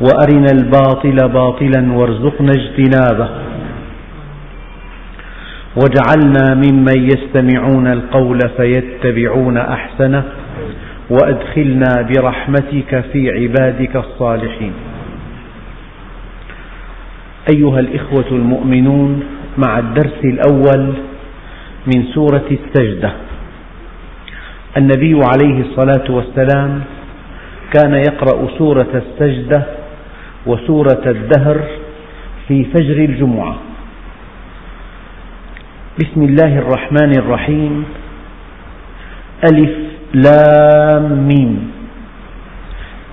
وأرنا الباطل باطلا وارزقنا اجتنابه. واجعلنا ممن يستمعون القول فيتبعون أحسنه وأدخلنا برحمتك في عبادك الصالحين. أيها الإخوة المؤمنون مع الدرس الأول من سورة السجدة النبي عليه الصلاة والسلام كان يقرأ سورة السجدة وسورة الدهر في فجر الجمعة. بسم الله الرحمن الرحيم. ألف لام ميم.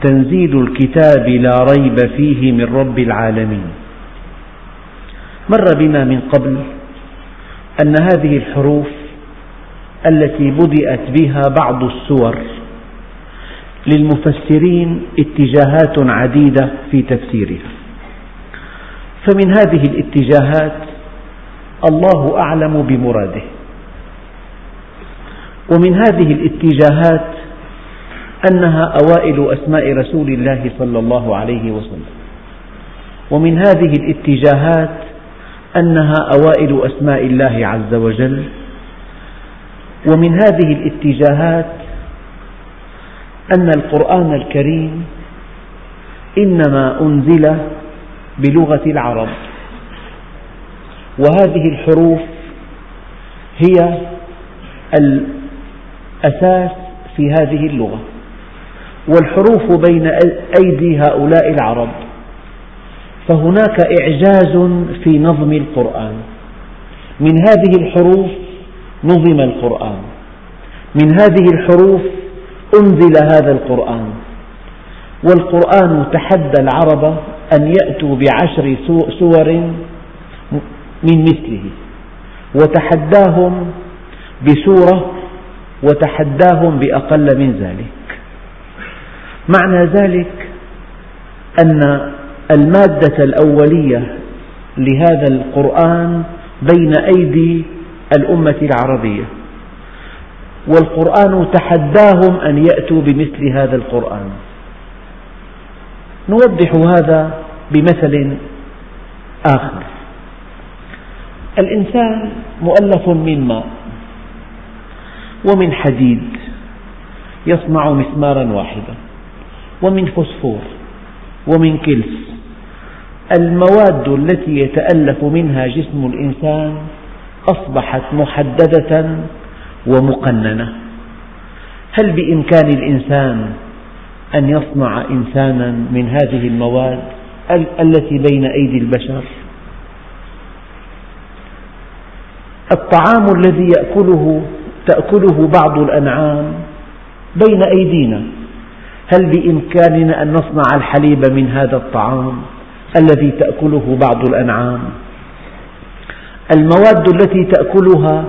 تنزيل الكتاب لا ريب فيه من رب العالمين. مر بنا من قبل أن هذه الحروف التي بدأت بها بعض السور للمفسرين اتجاهات عديدة في تفسيرها. فمن هذه الاتجاهات الله أعلم بمراده. ومن هذه الاتجاهات أنها أوائل أسماء رسول الله صلى الله عليه وسلم. ومن هذه الاتجاهات أنها أوائل أسماء الله عز وجل. ومن هذه الاتجاهات أن القرآن الكريم إنما أنزل بلغة العرب. وهذه الحروف هي الأساس في هذه اللغة. والحروف بين أيدي هؤلاء العرب فهناك إعجاز في نظم القرآن. من هذه الحروف نظم القرآن. من هذه الحروف أنزل هذا القرآن. والقرآن تحدى العرب أن يأتوا بعشر سور من مثله. وتحداهم بسورة وتحداهم بأقل من ذلك. معنى ذلك أن المادة الأولية لهذا القرآن بين أيدي الأمة العربية. والقرآن تحداهم أن يأتوا بمثل هذا القرآن. نوضح هذا بمثل آخر. الإنسان مؤلف من ماء ومن حديد يصنع مسمارا واحدا ومن فوسفور ومن كلس. المواد التي يتألف منها جسم الإنسان أصبحت محددة ومقننة. هل بإمكان الإنسان أن يصنع إنسانا من هذه المواد التي بين أيدي البشر؟ الطعام الذي يأكله تأكله بعض الأنعام بين أيدينا هل بإمكاننا أن نصنع الحليب من هذا الطعام الذي تأكله بعض الأنعام؟ المواد التي تأكلها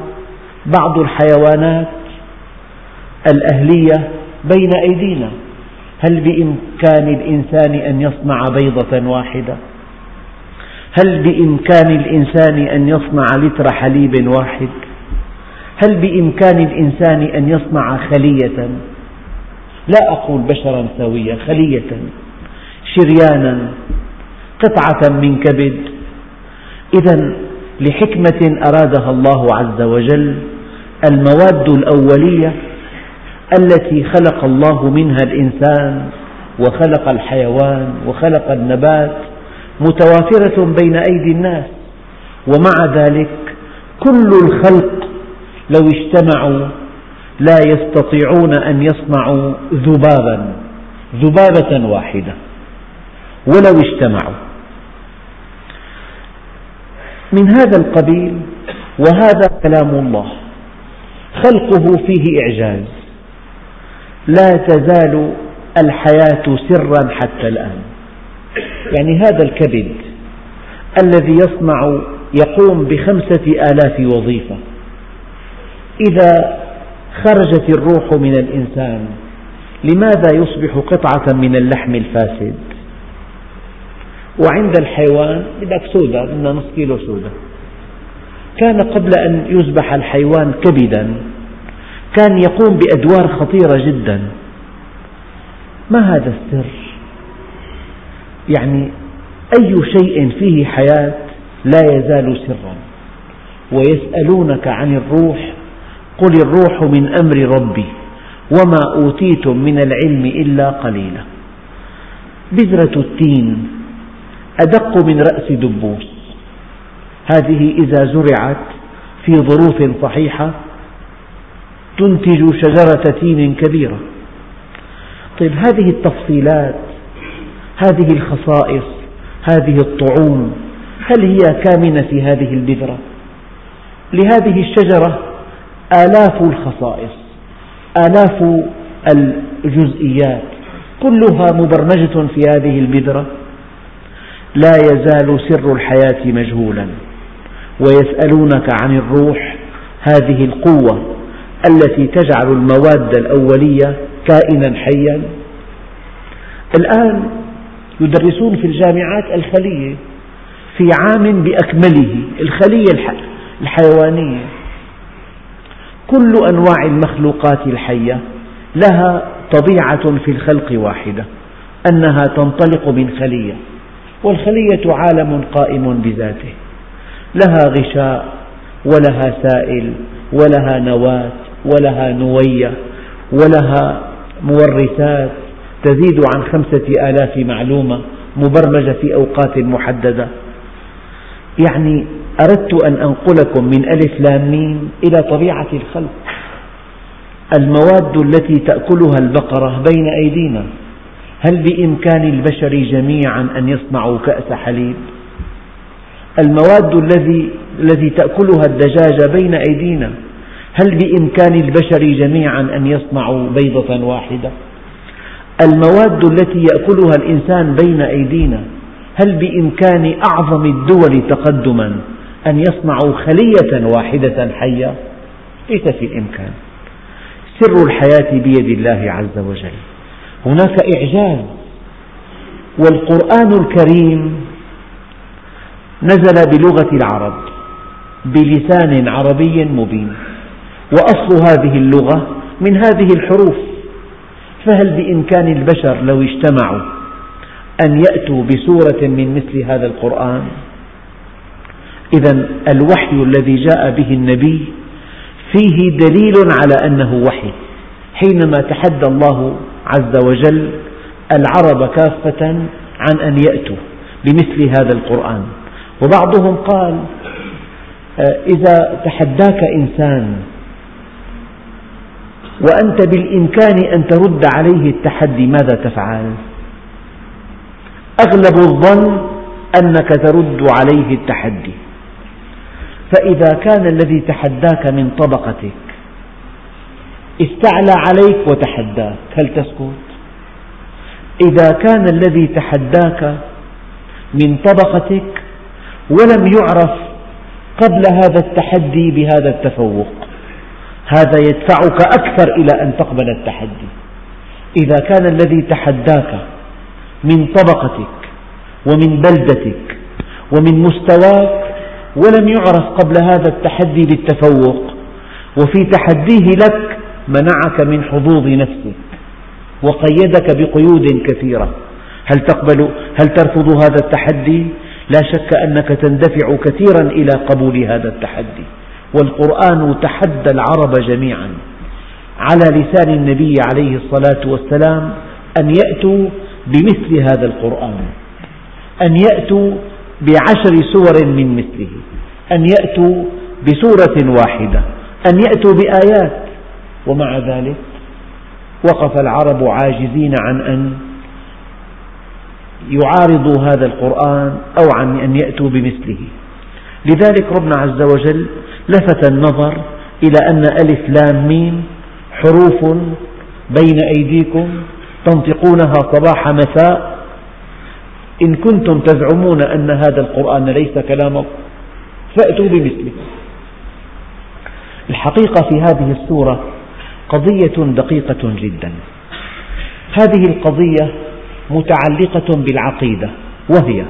بعض الحيوانات الأهلية بين أيدينا هل بإمكان الإنسان أن يصنع بيضة واحدة؟ هل بإمكان الإنسان أن يصنع لتر حليب واحد؟ هل بإمكان الإنسان أن يصنع خلية؟ لا أقول بشرا سويا، خلية، شريانا، قطعة من كبد، إذا لحكمة أرادها الله عز وجل المواد الأولية التي خلق الله منها الإنسان وخلق الحيوان وخلق النبات متوافرة بين أيدي الناس. ومع ذلك كل الخلق لو اجتمعوا لا يستطيعون أن يصنعوا ذبابا ذبابة واحدة. ولو اجتمعوا. من هذا القبيل وهذا كلام الله. خلقه فيه إعجاز. لا تزال الحياة سرا حتى الآن. يعني هذا الكبد الذي يصنع يقوم بخمسة آلاف وظيفة. إذا خرجت الروح من الإنسان لماذا يصبح قطعة من اللحم الفاسد؟ وعند الحيوان بدك سودة بدنا نصف كيلو سودة كان قبل أن يذبح الحيوان كبدا كان يقوم بأدوار خطيرة جدا. ما هذا السر؟ يعني أي شيء فيه حياة لا يزال سرا. ويسألونك عن الروح قل الروح من أمر ربي وما أوتيتم من العلم إلا قليلا. بذرة التين أدق من رأس دبوس. هذه إذا زرعت في ظروف صحيحة تنتج شجرة تين كبيرة. طيب هذه التفصيلات هذه الخصائص هذه الطعوم هل هي كامنة في هذه البذرة؟ لهذه الشجرة آلاف الخصائص آلاف الجزئيات كلها مبرمجة في هذه البذرة. لا يزال سر الحياة مجهولا ويسألونك عن الروح هذه القوة. التي تجعل المواد الأولية كائنا حيا. الآن يدرسون في الجامعات الخلية في عام بأكمله الخلية الحيوانية. كل أنواع المخلوقات الحية لها طبيعة في الخلق واحدة أنها تنطلق من خلية والخلية عالم قائم بذاته. لها غشاء ولها سائل ولها نواة. ولها نوية ولها مورثات تزيد عن خمسة آلاف معلومة مبرمجة في أوقات محددة يعني أردت أن أنقلكم من ألف لام ميم إلى طبيعة الخلق المواد التي تأكلها البقرة بين أيدينا هل بإمكان البشر جميعا أن يصنعوا كأس حليب؟ المواد الذي التي تأكلها الدجاجة بين أيدينا هل بإمكان البشر جميعا أن يصنعوا بيضة واحدة؟ المواد التي يأكلها الإنسان بين أيدينا هل بإمكان أعظم الدول تقدما أن يصنعوا خلية واحدة حية؟ ليس في الإمكان سر الحياة بيد الله عز وجل هناك إعجاز والقرآن الكريم نزل بلغة العرب بلسان عربي مبين وأصل هذه اللغة من هذه الحروف. فهل بإمكان البشر لو اجتمعوا أن يأتوا بسورة من مثل هذا القرآن؟ إذا الوحي الذي جاء به النبي فيه دليل على أنه وحي. حينما تحدى الله عز وجل العرب كافة عن أن يأتوا بمثل هذا القرآن. وبعضهم قال إذا تحداك إنسان وأنت بالإمكان أن ترد عليه التحدي ماذا تفعل؟ أغلب الظن أنك ترد عليه التحدي فإذا كان الذي تحداك من طبقتك استعلى عليك وتحداك هل تسكت؟ إذا كان الذي تحداك من طبقتك ولم يعرف قبل هذا التحدي بهذا التفوق هذا يدفعك أكثر إلى أن تقبل التحدي. إذا كان الذي تحداك من طبقتك ومن بلدتك ومن مستواك ولم يعرف قبل هذا التحدي بالتفوق وفي تحديه لك منعك من حظوظ نفسك وقيدك بقيود كثيرة. هل تقبل هل ترفض هذا التحدي؟ لا شك أنك تندفع كثيرا إلى قبول هذا التحدي. والقرآن تحدى العرب جميعا على لسان النبي عليه الصلاة والسلام أن يأتوا بمثل هذا القرآن أن يأتوا بعشر سور من مثله أن يأتوا بسورة واحدة أن يأتوا بآيات. ومع ذلك وقف العرب عاجزين عن أن يعارضوا هذا القرآن أو عن أن يأتوا بمثله. لذلك ربنا عز وجل لفت النظر إلى أن ألف لام ميم حروف بين أيديكم تنطقونها صباح مساء. إن كنتم تزعمون أن هذا القرآن ليس كلام فأتوا بمثله. الحقيقة في هذه السورة قضية دقيقة جدا. هذه القضية متعلقة بالعقيدة وهي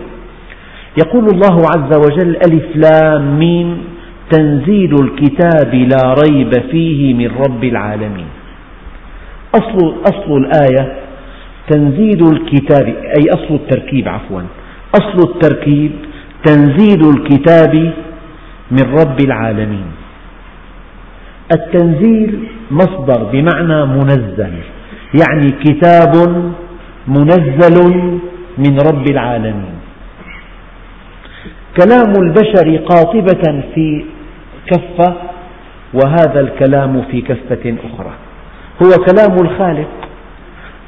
يقول الله عز وجل ألف لام ميم تنزيل الكتاب لا ريب فيه من رب العالمين. أصل, أصل الآية تنزيل الكتاب أي أصل التركيب عفوا. أصل التركيب تنزيل الكتاب من رب العالمين. التنزيل مصدر بمعنى منزل يعني كتاب منزل من رب العالمين. كلام البشر قاطبة في كفة وهذا الكلام في كفة أخرى. هو كلام الخالق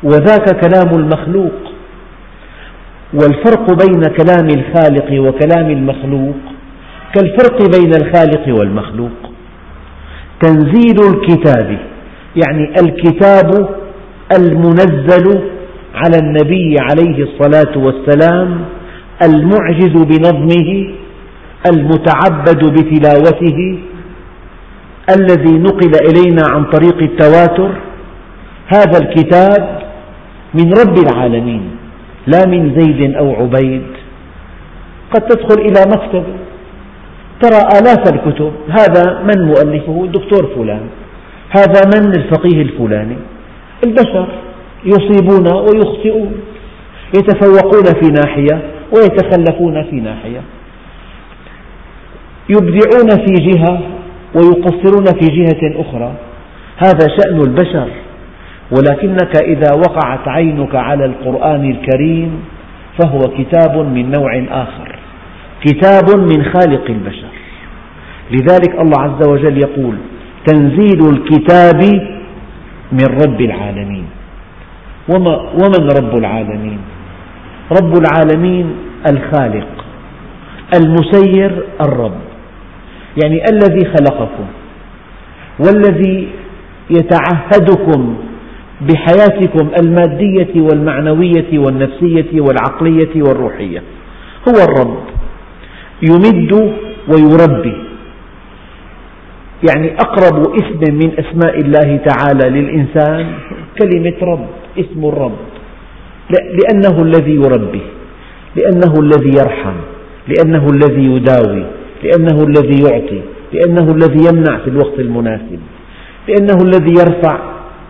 وذاك كلام المخلوق. والفرق بين كلام الخالق وكلام المخلوق كالفرق بين الخالق والمخلوق. تنزيل الكتاب يعني الكتاب المنزل على النبي عليه الصلاة والسلام المعجز بنظمه المتعبد بتلاوته الذي نقل إلينا عن طريق التواتر هذا الكتاب من رب العالمين لا من زيد أو عبيد. قد تدخل إلى مكتب ترى آلاف الكتب هذا من مؤلفه؟ الدكتور فلان. هذا من الفقيه الفلاني؟ البشر يصيبون ويخطئون يتفوقون في ناحية ويتخلفون في ناحية. يبدعون في جهة ويقصرون في جهة أخرى. هذا شأن البشر. ولكنك إذا وقعت عينك على القرآن الكريم فهو كتاب من نوع آخر. كتاب من خالق البشر. لذلك الله عز وجل يقول تنزيل الكتاب من رب العالمين. ومن رب العالمين؟ رب العالمين الخالق المسير الرب. يعني الذي خلقكم والذي يتعهدكم بحياتكم المادية والمعنوية والنفسية والعقلية والروحية. هو الرب. يمد ويربي. يعني أقرب اسم من أسماء الله تعالى للإنسان كلمة رب اسم الرب. لأنه الذي يربي لأنه الذي يرحم لأنه الذي يداوي. لأنه الذي يعطي لأنه الذي يمنع في الوقت المناسب لأنه الذي يرفع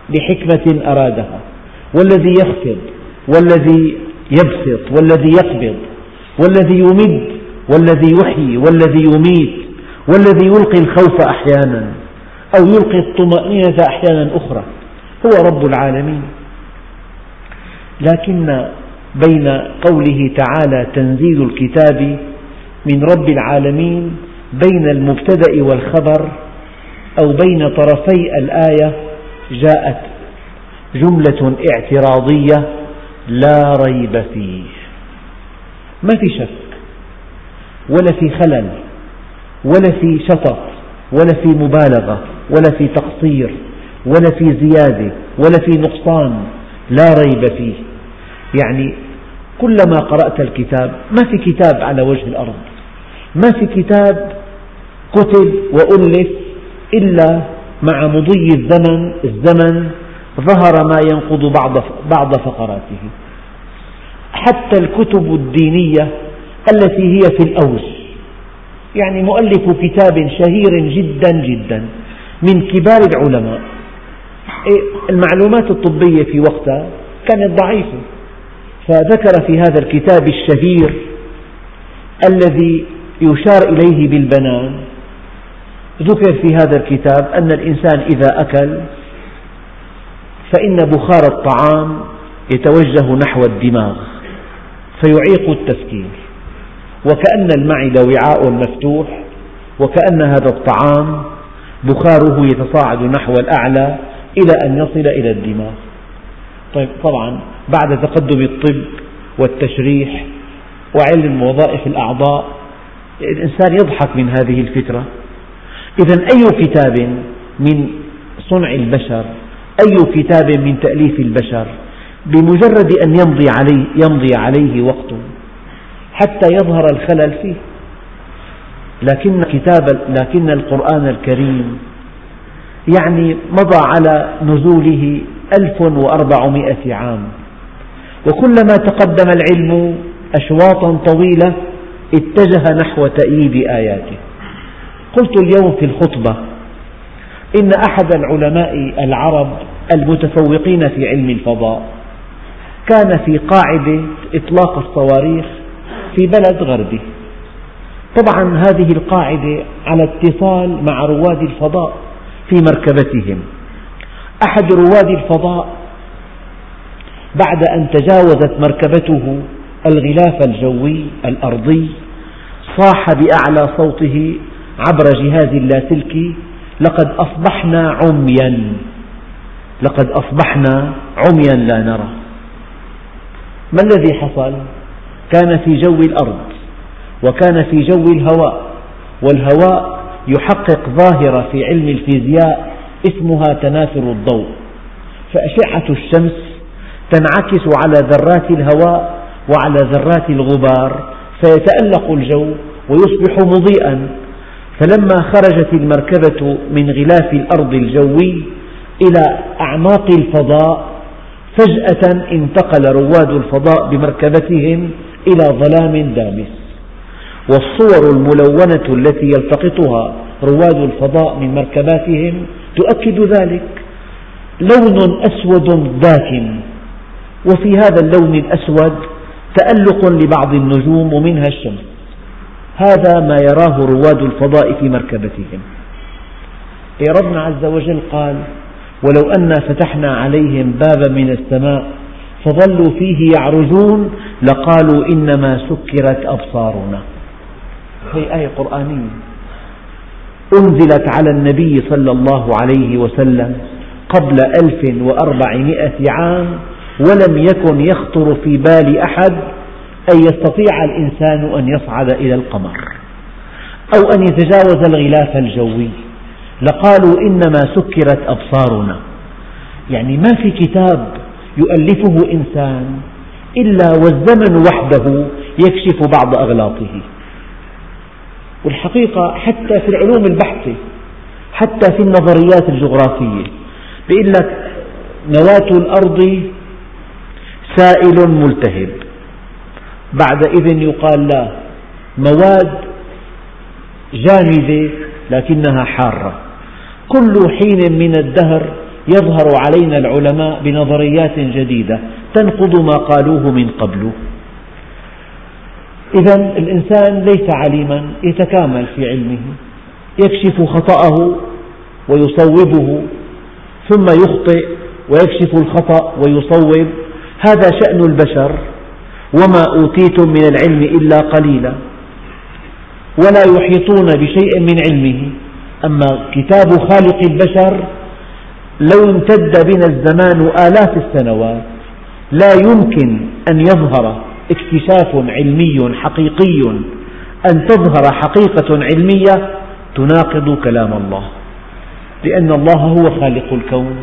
لحكمة أرادها والذي يخفض والذي يبسط والذي يقبض والذي يمد والذي يحيي والذي يميت والذي يلقي الخوف أحيانا أو يلقي الطمأنينة أحيانا أخرى. هو رب العالمين. لكن بين قوله تعالى تنزيل الكتاب من رب العالمين بين المبتدأ والخبر أو بين طرفي الآية جاءت جملة اعتراضية لا ريب فيه. ما في شك ولا في خلل ولا في شطط ولا في مبالغة ولا في تقصير ولا في زيادة ولا في نقصان لا ريب فيه. يعني كلما قرأت الكتاب ما في كتاب على وجه الأرض. ما في كتاب كتب وألف إلا مع مضي الزمن الزمن ظهر ما ينقض بعض بعض فقراته. حتى الكتب الدينية التي هي في الأوس يعني مؤلف كتاب شهير جدا جدا من كبار العلماء. إيه، المعلومات الطبية في وقتها كانت ضعيفة. فذكر في هذا الكتاب الشهير الذي يشار إليه بالبنان. ذكر في هذا الكتاب أن الإنسان إذا أكل فإن بخار الطعام يتوجه نحو الدماغ فيعيق التفكير. وكأن المعدة وعاء مفتوح وكأن هذا الطعام بخاره يتصاعد نحو الأعلى إلى أن يصل إلى الدماغ. طيب طبعا بعد تقدم الطب والتشريح وعلم وظائف الأعضاء الإنسان يضحك من هذه الفكرة. إذا أي كتاب من صنع البشر أي كتاب من تأليف البشر بمجرد أن يمضي عليه, يمضي عليه وقت حتى يظهر الخلل فيه. لكن كتاب لكن القرآن الكريم يعني مضى على نزوله ألف وأربعمائة عام. وكلما تقدم العلم أشواطا طويلة اتجه نحو تأييد آياته. قلت اليوم في الخطبة إن أحد العلماء العرب المتفوقين في علم الفضاء كان في قاعدة إطلاق الصواريخ في بلد غربي. طبعا هذه القاعدة على اتصال مع رواد الفضاء في مركبتهم. أحد رواد الفضاء بعد أن تجاوزت مركبته الغلاف الجوي الأرضي صاح بأعلى صوته عبر جهاز اللاسلكي لقد أصبحنا عميا. لقد أصبحنا عميا لا نرى. ما الذي حصل؟ كان في جو الأرض وكان في جو الهواء والهواء يحقق ظاهرة في علم الفيزياء اسمها تناثر الضوء. فأشعة الشمس تنعكس على ذرات الهواء وعلى ذرات الغبار فيتألق الجو ويصبح مضيئا. فلما خرجت المركبة من غلاف الأرض الجوي إلى أعماق الفضاء فجأة انتقل رواد الفضاء بمركبتهم إلى ظلام دامس. والصور الملونة التي يلتقطها رواد الفضاء من مركباتهم تؤكد ذلك. لون أسود داكن. وفي هذا اللون الأسود تألق لبعض النجوم ومنها الشمس. هذا ما يراه رواد الفضاء في مركبتهم. ربنا عز وجل قال ولو أنا فتحنا عليهم بابا من السماء فظلوا فيه يعرجون لقالوا إنما سكرت أبصارنا. هي آية قرآنية أنزلت على النبي صلى الله عليه وسلم قبل ألف وأربعمائة عام ولم يكن يخطر في بال أحد أن يستطيع الإنسان أن يصعد إلى القمر أو أن يتجاوز الغلاف الجوي. لقالوا إنما سكرت أبصارنا. يعني ما في كتاب يؤلفه إنسان إلا والزمن وحده يكشف بعض أغلاطه. والحقيقة حتى في العلوم البحثة حتى في النظريات الجغرافية بيقول لك نواة الأرض سائل ملتهب. بعد إذن يقال لا. مواد جامدة لكنها حارة. كل حين من الدهر يظهر علينا العلماء بنظريات جديدة تنقض ما قالوه من قبل. إذا الإنسان ليس عليما يتكامل في علمه يكشف خطأه ويصوبه ثم يخطئ ويكشف الخطأ ويصوب هذا شأن البشر وما أوتيتم من العلم إلا قليلا ولا يحيطون بشيء من علمه. أما كتاب خالق البشر لو امتد بنا الزمان آلاف السنوات لا يمكن أن يظهر اكتشاف علمي حقيقي. أن تظهر حقيقة علمية تناقض كلام الله لأن الله هو خالق الكون.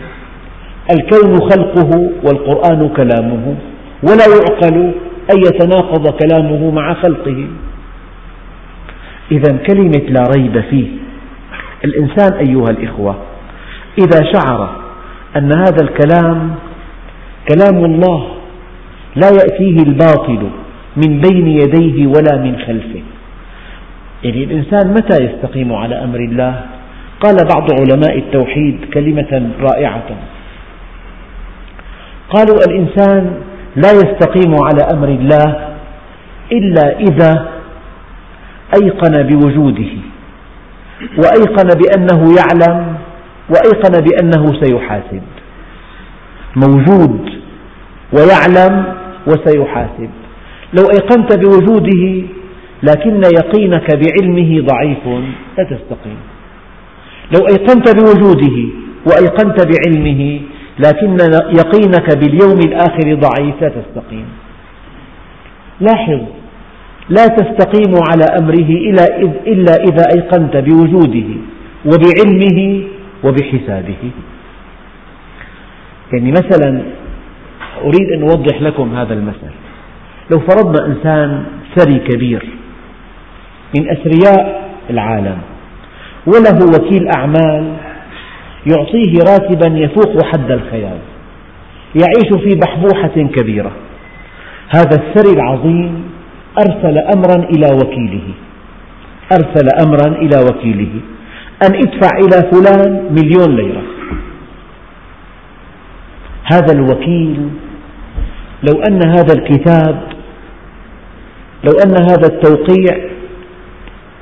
الكون خلقه والقرآن كلامه ولا يعقل أن يتناقض كلامه مع خلقه. إذا كلمة لا ريب فيه. الإنسان أيها الإخوة إذا شعر أن هذا الكلام كلام الله لا يأتيه الباطل من بين يديه ولا من خلفه. يعني الإنسان متى يستقيم على أمر الله؟ قال بعض علماء التوحيد كلمة رائعة. قالوا الإنسان لا يستقيم على أمر الله إلا إذا أيقن بوجوده وأيقن بأنه يعلم وأيقن بأنه سيحاسب. موجود ويعلم وسيحاسب. لو أيقنت بوجوده لكن يقينك بعلمه ضعيف لا تستقيم. لو أيقنت بوجوده وأيقنت بعلمه لكن يقينك باليوم الآخر ضعيف لا تستقيم. لاحظ لا تستقيم على أمره إلا إذا أيقنت بوجوده وبعلمه وبحسابه. يعني مثلا أريد أن أوضح لكم هذا المثل. لو فرضنا إنسان ثري كبير من أثرياء العالم وله وكيل أعمال يعطيه راتبا يفوق حد الخيال. يعيش في بحبوحة كبيرة. هذا الثري العظيم أرسل أمرا إلى وكيله. أرسل أمرا إلى وكيله. أن ادفع إلى فلان مليون ليرة. هذا الوكيل لو أن هذا الكتاب لو أن هذا التوقيع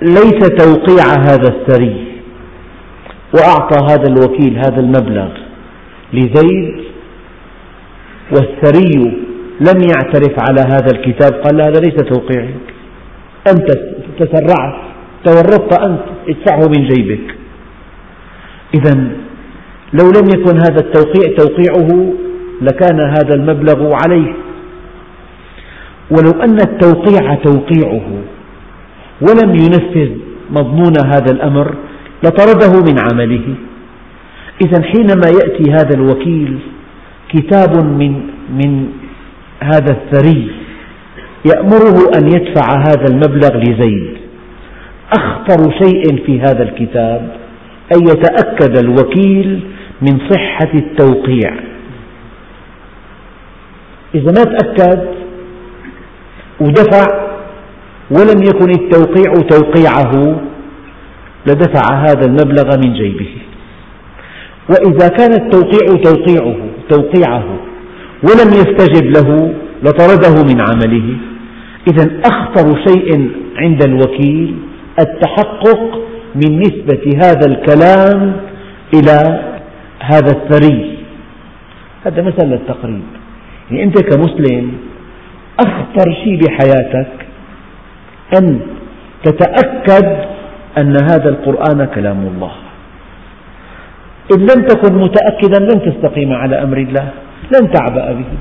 ليس توقيع هذا الثري وأعطى هذا الوكيل هذا المبلغ لزيد والثري لم يعترف على هذا الكتاب قال هذا ليس توقيعك أنت تسرعت تورطت أنت ادفعه من جيبك. إذا لو لم يكن هذا التوقيع توقيعه لكان هذا المبلغ عليه. ولو أن التوقيع توقيعه ولم ينفذ مضمون هذا الأمر لطرده من عمله. إذا حينما يأتي هذا الوكيل كتاب من من هذا الثري يأمره أن يدفع هذا المبلغ لزيد. أخطر شيء في هذا الكتاب أن يتأكد الوكيل من صحة التوقيع. إذا ما تأكد ودفع ولم يكن التوقيع توقيعه لدفع هذا المبلغ من جيبه. وإذا كان التوقيع توقيعه توقيعه ولم يستجب له لطرده من عمله. إذا أخطر شيء عند الوكيل التحقق من نسبة هذا الكلام إلى هذا الثري. هذا مثل للتقريب يعني أنت كمسلم أخطر شيء بحياتك أن تتأكد أن هذا القرآن كلام الله. إن لم تكن متأكدا لن تستقيم على أمر الله لن تعبأ به.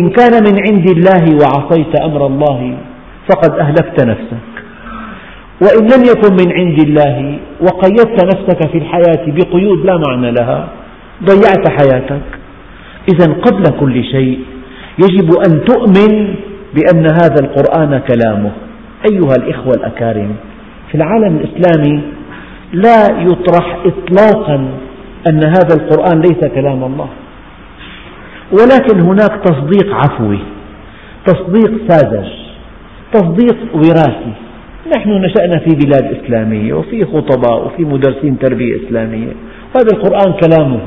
إن كان من عند الله وعصيت أمر الله فقد أهلكت نفسك. وإن لم يكن من عند الله وقيدت نفسك في الحياة بقيود لا معنى لها ضيعت حياتك. إذا قبل كل شيء يجب أن تؤمن بأن هذا القرآن كلامه. أيها الإخوة الأكارم في العالم الإسلامي لا يطرح إطلاقا أن هذا القرآن ليس كلام الله. ولكن هناك تصديق عفوي تصديق ساذج تصديق وراثي. نحن نشأنا في بلاد إسلامية وفي خطباء وفي مدرسين تربية إسلامية وهذا القرآن كلامه.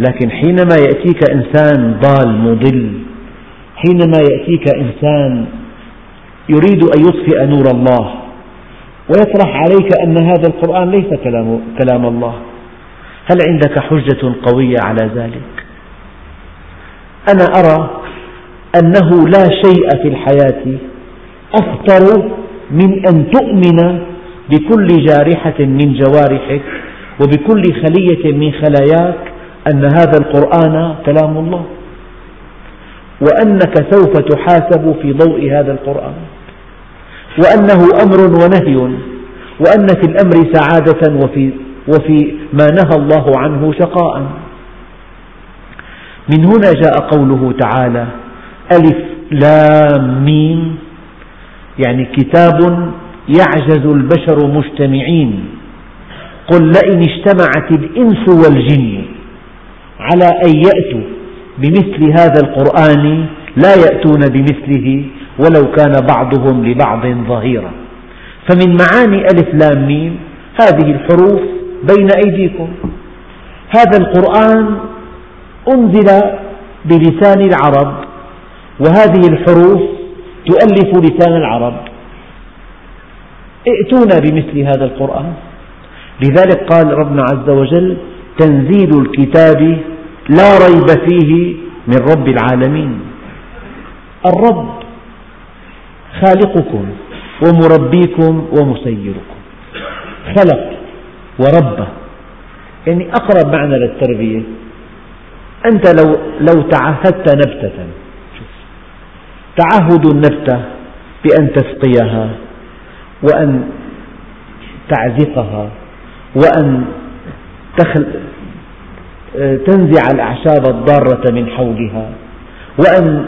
لكن حينما يأتيك إنسان ضال مضل حينما يأتيك إنسان يريد أن يطفئ نور الله ويطرح عليك أن هذا القرآن ليس كلام, كلام الله. هل عندك حجة قوية على ذلك؟ أنا أرى أنه لا شيء في الحياة أخطر من أن تؤمن بكل جارحة من جوارحك وبكل خلية من خلاياك أن هذا القرآن كلام الله. وأنك سوف تحاسب في ضوء هذا القرآن. وأنه أمر ونهي وأن في الأمر سعادة وفي, وفي ما نهى الله عنه شقاء. من هنا جاء قوله تعالى ألف لام ميم يعني كتاب يعجز البشر مجتمعين. قل لئن اجتمعت الإنس والجن على أن يأتوا بمثل هذا القرآن لا يأتون بمثله ولو كان بعضهم لبعض ظهيرا. فمن معاني ألف لام ميم هذه الحروف بين أيديكم. هذا القرآن أنزل بلسان العرب وهذه الحروف تؤلف لسان العرب. ائتونا بمثل هذا القرآن. لذلك قال ربنا عز وجل تنزيل الكتاب لا ريب فيه من رب العالمين. الرب خالقكم ومربيكم ومسيركم. خلق وربى يعني أقرب معنى للتربية. أنت لو, لو تعهدت نبتة. تعهد النبتة بأن تسقيها وأن تعزقها وأن تنزع الأعشاب الضارة من حولها وأن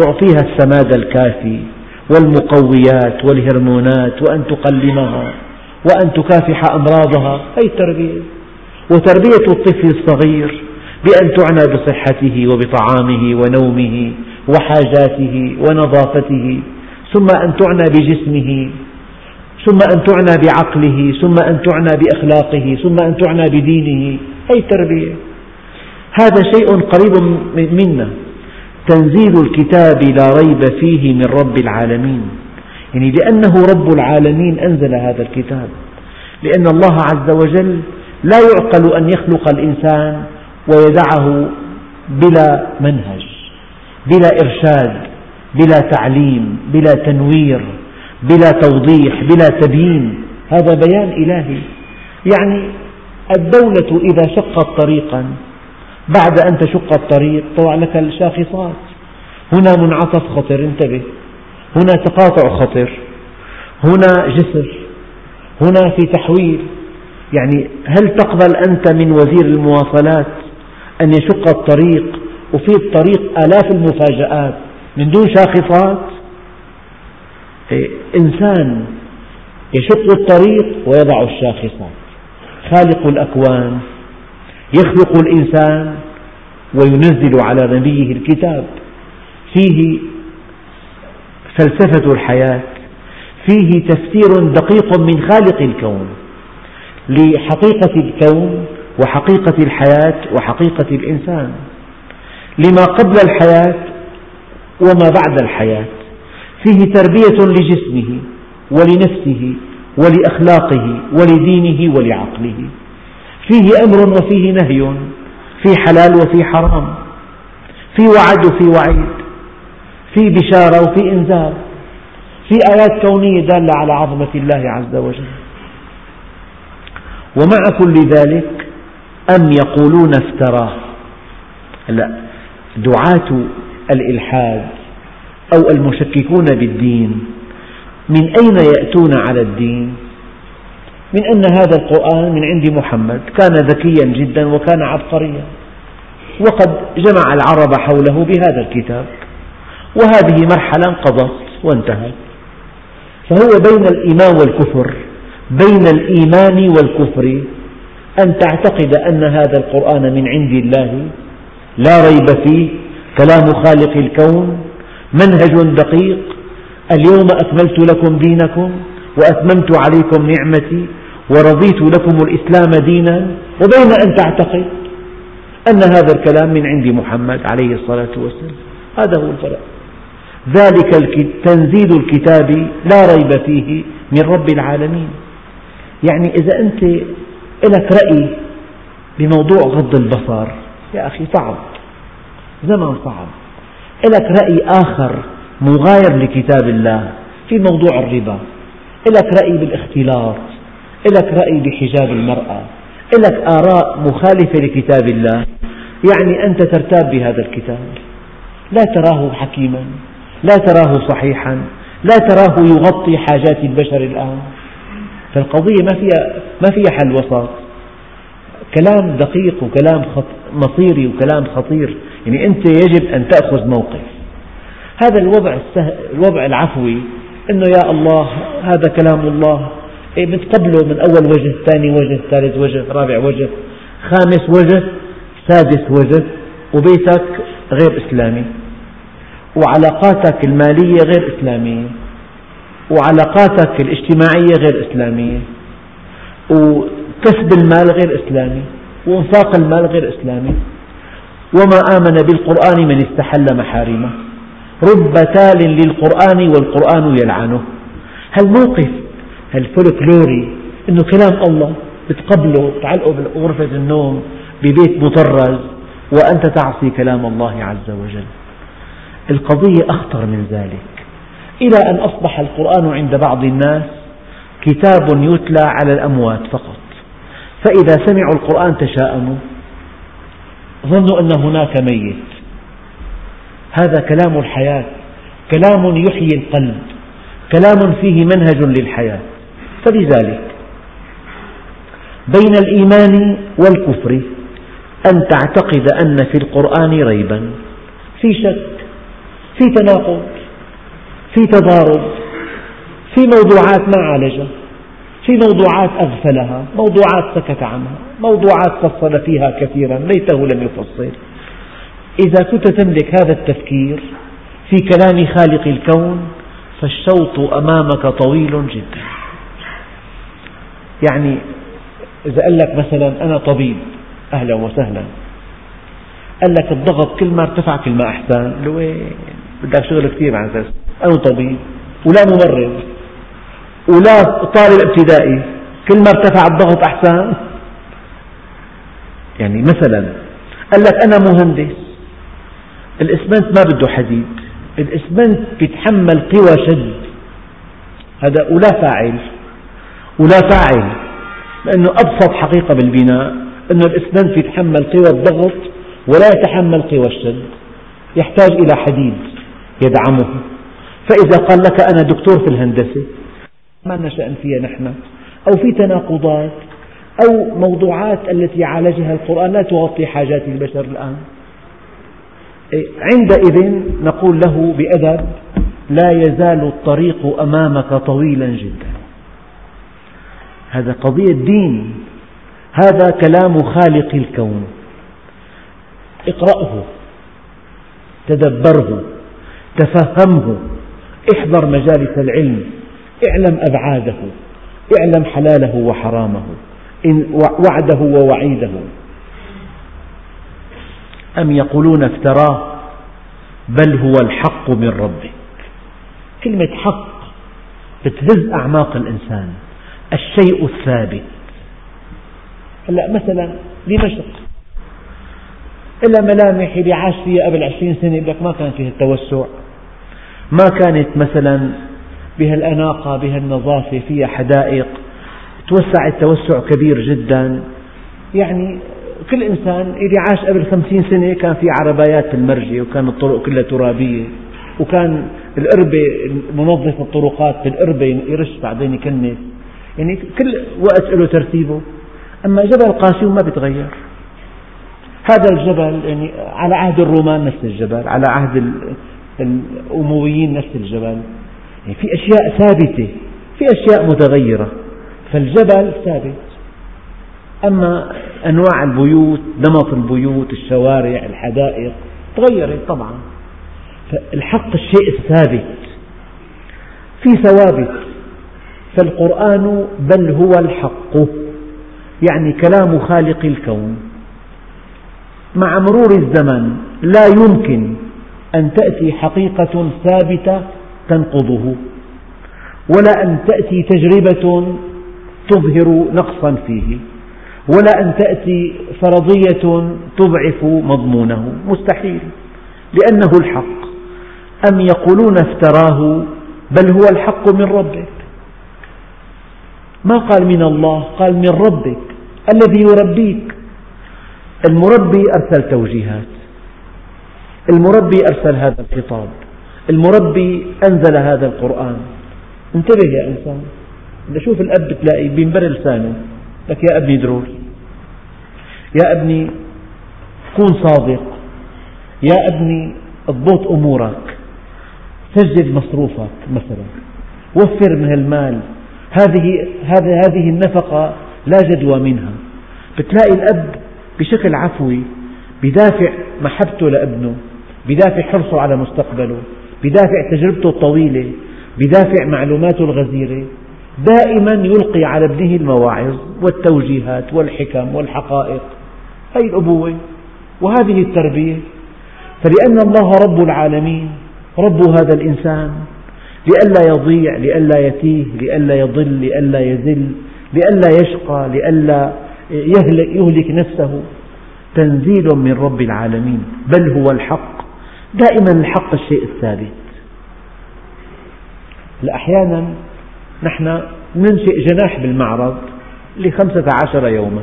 تعطيها السماد الكافي. والمقويات والهرمونات وأن تقلمها وأن تكافح أمراضها. هذه التربية وتربية الطفل الصغير بأن تعنى بصحته وبطعامه ونومه وحاجاته ونظافته ثم أن تعنى بجسمه ثم أن تعنى بعقله ثم أن تعنى بأخلاقه ثم أن تعنى بدينه. هذه التربية هذا شيء قريب منا. تنزيل الكتاب لا ريب فيه من رب العالمين. يعني لأنه رب العالمين أنزل هذا الكتاب. لأن الله عز وجل لا يعقل أن يخلق الإنسان ويدعه بلا منهج بلا إرشاد بلا تعليم بلا تنوير بلا توضيح بلا تبيين. هذا بيان إلهي. يعني الدولة إذا شقت طريقا بعد أن تشق الطريق طلع لك الشاخصات. هنا منعطف خطر انتبه. هنا تقاطع خطر. هنا جسر. هنا في تحويل. يعني هل تقبل أنت من وزير المواصلات أن يشق الطريق؟ وفي الطريق آلاف المفاجآت. من دون شاخصات. إيه، إنسان يشق الطريق ويضع الشاخصات. خالق الأكوان. يخلق الإنسان وينزل على نبيه الكتاب. فيه فلسفة الحياة فيه تفسير دقيق من خالق الكون لحقيقة الكون وحقيقة الحياة وحقيقة الإنسان. لما قبل الحياة وما بعد الحياة فيه تربية لجسمه ولنفسه ولأخلاقه ولدينه ولعقله. فيه أمر وفيه نهي في حلال وفي حرام في وعد وفي وعيد في بشارة وفي إنذار في آيات كونية دالة على عظمة الله عز وجل. ومع كل ذلك أم يقولون افتراه؟ لا دعاة الإلحاد أو المشككون بالدين من أين يأتون على الدين؟ من أن هذا القرآن من عند محمد. كان ذكيا جدا وكان عبقريا. وقد جمع العرب حوله بهذا الكتاب. وهذه مرحلة انقضت وانتهت. فهو بين الإيمان والكفر بين الإيمان والكفر أن تعتقد أن هذا القرآن من عند الله. لا ريب فيه. كلام خالق الكون. منهج دقيق. اليوم أكملت لكم دينكم وأتممت عليكم نعمتي. ورضيت لكم الإسلام دينا وبين أن تعتقد أن هذا الكلام من عند محمد عليه الصلاة والسلام. هذا هو الفرق. ذلك تنزيل الكتاب لا ريب فيه من رب العالمين. يعني إذا أنت لك رأي بموضوع غض البصر يا أخي صعب. زمن صعب. لك رأي آخر مغاير لكتاب الله في موضوع الربا لك رأي بالاختلاط. لك رأي بحجاب المرأة لك آراء مخالفة لكتاب الله يعني أنت ترتاب بهذا الكتاب. لا تراه حكيما لا تراه صحيحا لا تراه يغطي حاجات البشر الآن. فالقضية ما فيها, ما فيها حل وسط كلام دقيق وكلام مصيري وكلام خطير. يعني أنت يجب أن تأخذ موقف. هذا الوضع, الوضع العفوي أنه يا الله هذا كلام الله. بتقبله من أول وجه ثاني وجه ثالث وجه رابع وجه خامس وجه سادس وجه وبيتك غير إسلامي وعلاقاتك المالية غير إسلامية وعلاقاتك الاجتماعية غير إسلامية وكسب المال غير إسلامي وإنفاق المال غير إسلامي وما آمن بالقرآن من استحل محارمه. رب تال للقرآن والقرآن يلعنه. هالموقف هالفولكلوري أنه كلام الله بتقبله تعلقه بغرفة النوم ببيت مطرز وأنت تعصي كلام الله عز وجل. القضية أخطر من ذلك. إلى أن أصبح القرآن عند بعض الناس كتاب يتلى على الأموات فقط. فإذا سمعوا القرآن تشاءموا. ظنوا أن هناك ميت. هذا كلام الحياة. كلام يحيي القلب. كلام فيه منهج للحياة. فلذلك بين الإيمان والكفر أن تعتقد أن في القرآن ريبا في شك في تناقض في تضارب في موضوعات ما عالجها في موضوعات أغفلها موضوعات سكت عنها موضوعات فصل فيها كثيرا ليته لم يفصل. إذا كنت تملك هذا التفكير في كلام خالق الكون فالشوط أمامك طويل جدا. يعني إذا قال لك مثلا أنا طبيب أهلا وسهلا. قال لك الضغط كل ما ارتفع كل ما أحسن. وين بدك شغل كثير عن أساس أنا طبيب ولا ممرض ولا طالب ابتدائي. كل ما ارتفع الضغط أحسن. يعني مثلا قال لك أنا مهندس. الإسمنت ما بده حديد. الإسمنت بيتحمل قوى شد. هذا ولا فاعل. ولا فاعل لأنه أبسط حقيقة بالبناء أن الإسمنت يتحمل قوى الضغط ولا يتحمل قوى الشد يحتاج إلى حديد يدعمه. فإذا قال لك أنا دكتور في الهندسة ما لنا شأن فيها نحن؟ أو في تناقضات أو موضوعات التي عالجها القرآن لا تغطي حاجات البشر الآن. عندئذ نقول له بأدب لا يزال الطريق أمامك طويلا جدا. هذا قضية دين. هذا كلام خالق الكون. اقرأه. تدبره. تفهمه. احضر مجالس العلم. اعلم أبعاده. اعلم حلاله وحرامه. وعده ووعيده. أم يقولون افتراه؟ بل هو الحق من ربك. كلمة حق بتهز أعماق الإنسان. الشيء الثابت. هلا مثلا دمشق. إلا ملامح اللي عاش فيها قبل عشرين سنة لك ما كان فيها التوسع. ما كانت مثلا بها الأناقة بها النظافة فيها حدائق. توسع كبير جدا. يعني كل إنسان اللي عاش قبل خمسين سنة كان في عربايات المرجة وكان الطرق كلها ترابية وكان القربة منظف الطرقات بالقربة يرش بعدين يكنس يعني كل وقت له ترتيبه. أما جبل قاسيون ما بيتغير هذا الجبل يعني على عهد الرومان نفس الجبل على عهد الأمويين نفس الجبل. يعني في أشياء ثابتة في أشياء متغيرة. فالجبل ثابت. أما أنواع البيوت نمط البيوت الشوارع الحدائق تغيرت طبعا. فالحق الشيء الثابت. في ثوابت. فالقرآن بل هو الحق يعني كلام خالق الكون. مع مرور الزمن لا يمكن أن تأتي حقيقة ثابتة تنقضه ولا أن تأتي تجربة تظهر نقصا فيه ولا أن تأتي فرضية تضعف مضمونه. مستحيل لأنه الحق. أم يقولون افتراه بل هو الحق من ربك ما قال من الله؟ قال من ربك الذي يربيك. المربي أرسل توجيهات. المربي أرسل هذا الخطاب. المربي أنزل هذا القرآن. انتبه يا إنسان إذا شوف الأب تلاقي بينبر لسانه لك يا أبني دروس. يا أبني كن صادق. يا أبني اضبط أمورك. سجل مصروفك مثلا. وفر من المال هذه هذه النفقة لا جدوى منها. بتلاقي الأب بشكل عفوي بدافع محبته لابنه بدافع حرصه على مستقبله بدافع تجربته الطويلة بدافع معلوماته الغزيرة. دائما يلقي على ابنه المواعظ والتوجيهات والحكم والحقائق. هذه الأبوة. وهذه التربية. فلأن الله رب العالمين رب هذا الإنسان لئلا يضيع لئلا يتيه لئلا يضل لئلا يذل لئلا يشقى لئلا يهلك, نفسه. تنزيل من رب العالمين بل هو الحق. دائما الحق الشيء الثابت. أحيانا نحن ننشئ جناح بالمعرض لخمسة عشر يوما.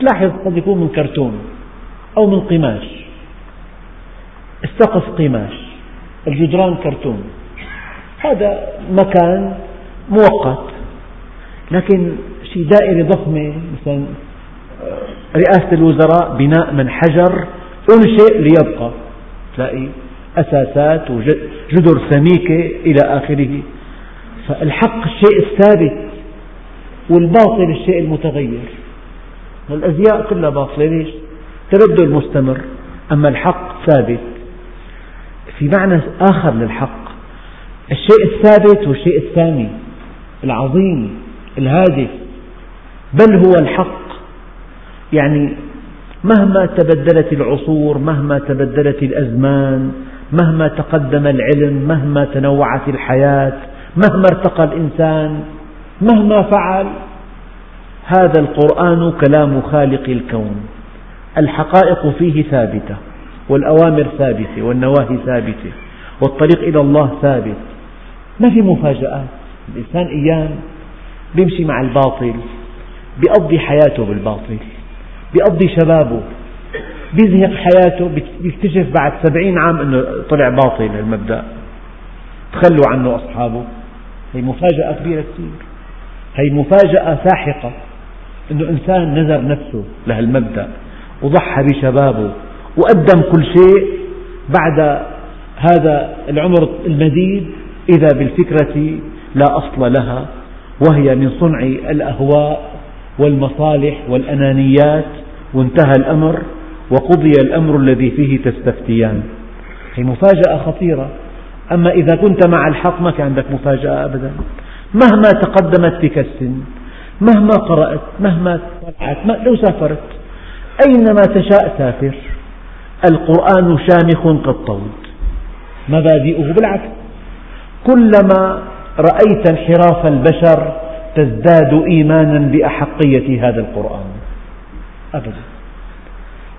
تلاحظ قد يكون من كرتون أو من قماش. السقف قماش. الجدران كرتون. هذا مكان مؤقت. لكن شيء دائرة ضخمة مثلا رئاسة الوزراء بناء من حجر أنشئ ليبقى. تلاقي أساسات وجدر سميكة إلى آخره. فالحق الشيء الثابت والباطل الشيء المتغير. الأزياء كلها باطلة ليش؟ تبدل مستمر أما الحق ثابت. في معنى آخر للحق. الشيء الثابت والشيء الثاني العظيم الهادف بل هو الحق. يعني مهما تبدلت العصور مهما تبدلت الأزمان مهما تقدم العلم مهما تنوعت الحياة مهما ارتقى الإنسان مهما فعل هذا القرآن كلام خالق الكون. الحقائق فيه ثابتة. والأوامر ثابتة والنواهي ثابتة والطريق إلى الله ثابت. ما في مفاجآت. الإنسان أيام بيمشي مع الباطل بيقضي حياته بالباطل بيقضي شبابه بيزهق حياته بيكتشف بعد سبعين عام أنه طلع باطل المبدأ. تخلوا عنه أصحابه. هي مفاجأة كبيرة كثير. هي مفاجأة ساحقة أنه إنسان نذر نفسه لهالمبدأ وضحى بشبابه. وقدم كل شيء بعد هذا العمر المديد إذا بالفكرة لا أصل لها وهي من صنع الأهواء والمصالح والأنانيات وانتهى الأمر وقضي الأمر الذي فيه تستفتيان. هي مفاجأة خطيرة. أما إذا كنت مع الحق ما كان عندك مفاجأة أبدا. مهما تقدمت بك السن مهما قرأت مهما طلعت لو سافرت أينما تشاء سافر. القرآن شامخ كالطود. مبادئه بالعكس. كلما رأيت انحراف البشر تزداد إيمانا بأحقية هذا القرآن. أبدا.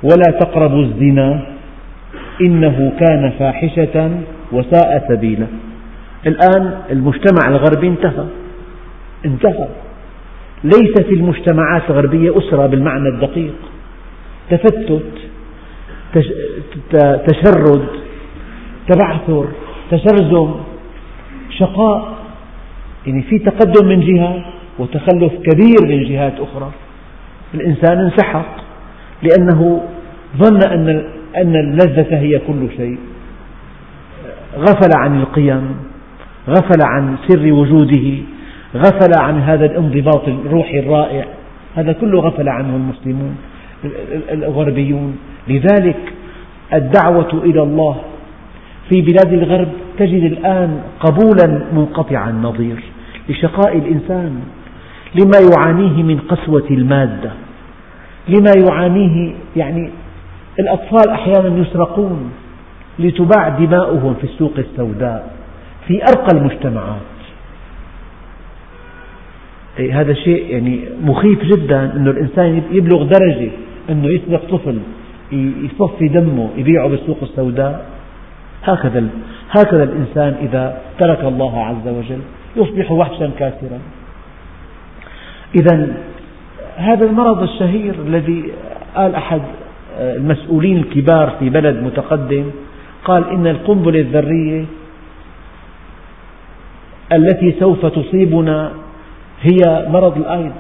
ولا تقربوا الزنا. إنه كان فاحشة وساء سبيلا. الآن المجتمع الغربي انتهى. انتهى. ليس في المجتمعات الغربية أسرة بالمعنى الدقيق. تفتت تشرد تبعثر تشرذم شقاء. يعني في تقدم من جهة وتخلف كبير من جهات أخرى. الإنسان انسحق لأنه ظن أن أن اللذة هي كل شيء. غفل عن القيم غفل عن سر وجوده غفل عن هذا الانضباط الروحي الرائع. هذا كله غفل عنه المسلمون. الغربيون. لذلك الدعوة إلى الله في بلاد الغرب تجد الآن قبولا منقطع النظير لشقاء الإنسان لما يعانيه من قسوة المادة لما يعانيه يعني الأطفال أحيانا يسرقون لتباع دماؤهم في السوق السوداء في أرقى المجتمعات. هذا شيء يعني مخيف جدا أن الإنسان يبلغ درجة أنه يسرق طفل يصفي دمه يبيعه بالسوق السوداء. هكذا هكذا الإنسان إذا ترك الله عز وجل يصبح وحشا كافرا. إذا هذا المرض الشهير الذي قال أحد المسؤولين الكبار في بلد متقدم قال إن القنبلة الذرية التي سوف تصيبنا هي مرض الآيدز.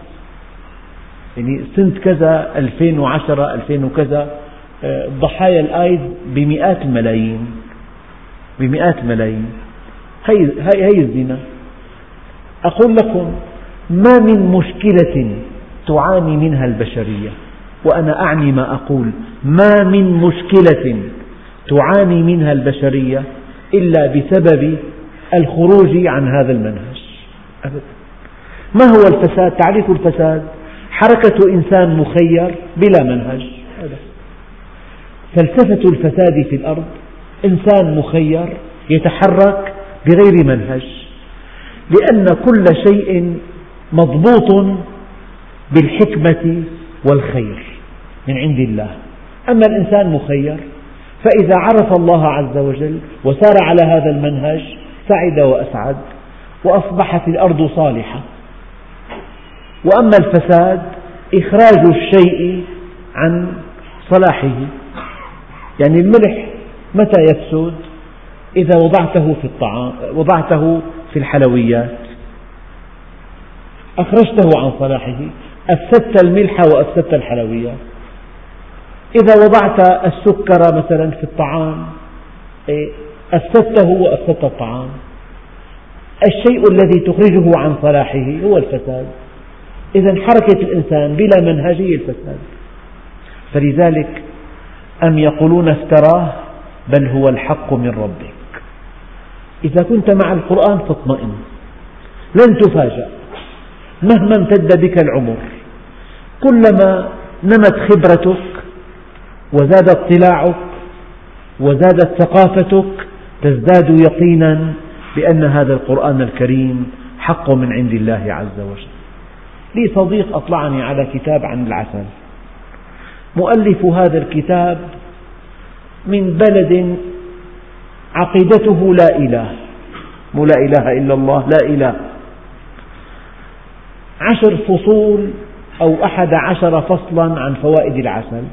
يعني سنة كذا 2010 2000 وكذا آه، ضحايا الآيدز بمئات الملايين. بمئات الملايين. هي, هي, هي الزنا. أقول لكم ما من مشكلة تعاني منها البشرية وأنا أعني ما أقول. ما من مشكلة تعاني منها البشرية إلا بسبب الخروج عن هذا المنهج. أبدا. ما هو الفساد؟ تعريف الفساد؟ حركة إنسان مخير بلا منهج. فلسفة الفساد في الأرض إنسان مخير يتحرك بغير منهج. لأن كل شيء مضبوط بالحكمة والخير من عند الله. أما الإنسان مخير فإذا عرف الله عز وجل وسار على هذا المنهج سعد وأسعد وأصبحت الأرض صالحة. وأما الفساد إخراج الشيء عن صلاحه. يعني الملح متى يفسد؟ إذا وضعته في الطعام وضعته في الحلويات. أخرجته عن صلاحه أفسدت الملح وأفسدت الحلويات. إذا وضعت السكر مثلا في الطعام إيه، أفسدته وأفسدت الطعام. الشيء الذي تخرجه عن صلاحه هو الفساد. إذا حركة الإنسان بلا منهج هي الفساد. فلذلك أم يقولون افتراه بل هو الحق من ربك. إذا كنت مع القرآن فاطمئن. لن تفاجأ. مهما امتد بك العمر. كلما نمت خبرتك وزاد اطلاعك وزادت ثقافتك تزداد يقينا بأن هذا القرآن الكريم حق من عند الله عز وجل. لي صديق أطلعني على كتاب عن العسل. مؤلف هذا الكتاب من بلد عقيدته لا إله. مو لا إله إلا الله لا إله. عشر فصول أو أحد عشر فصلا عن فوائد العسل.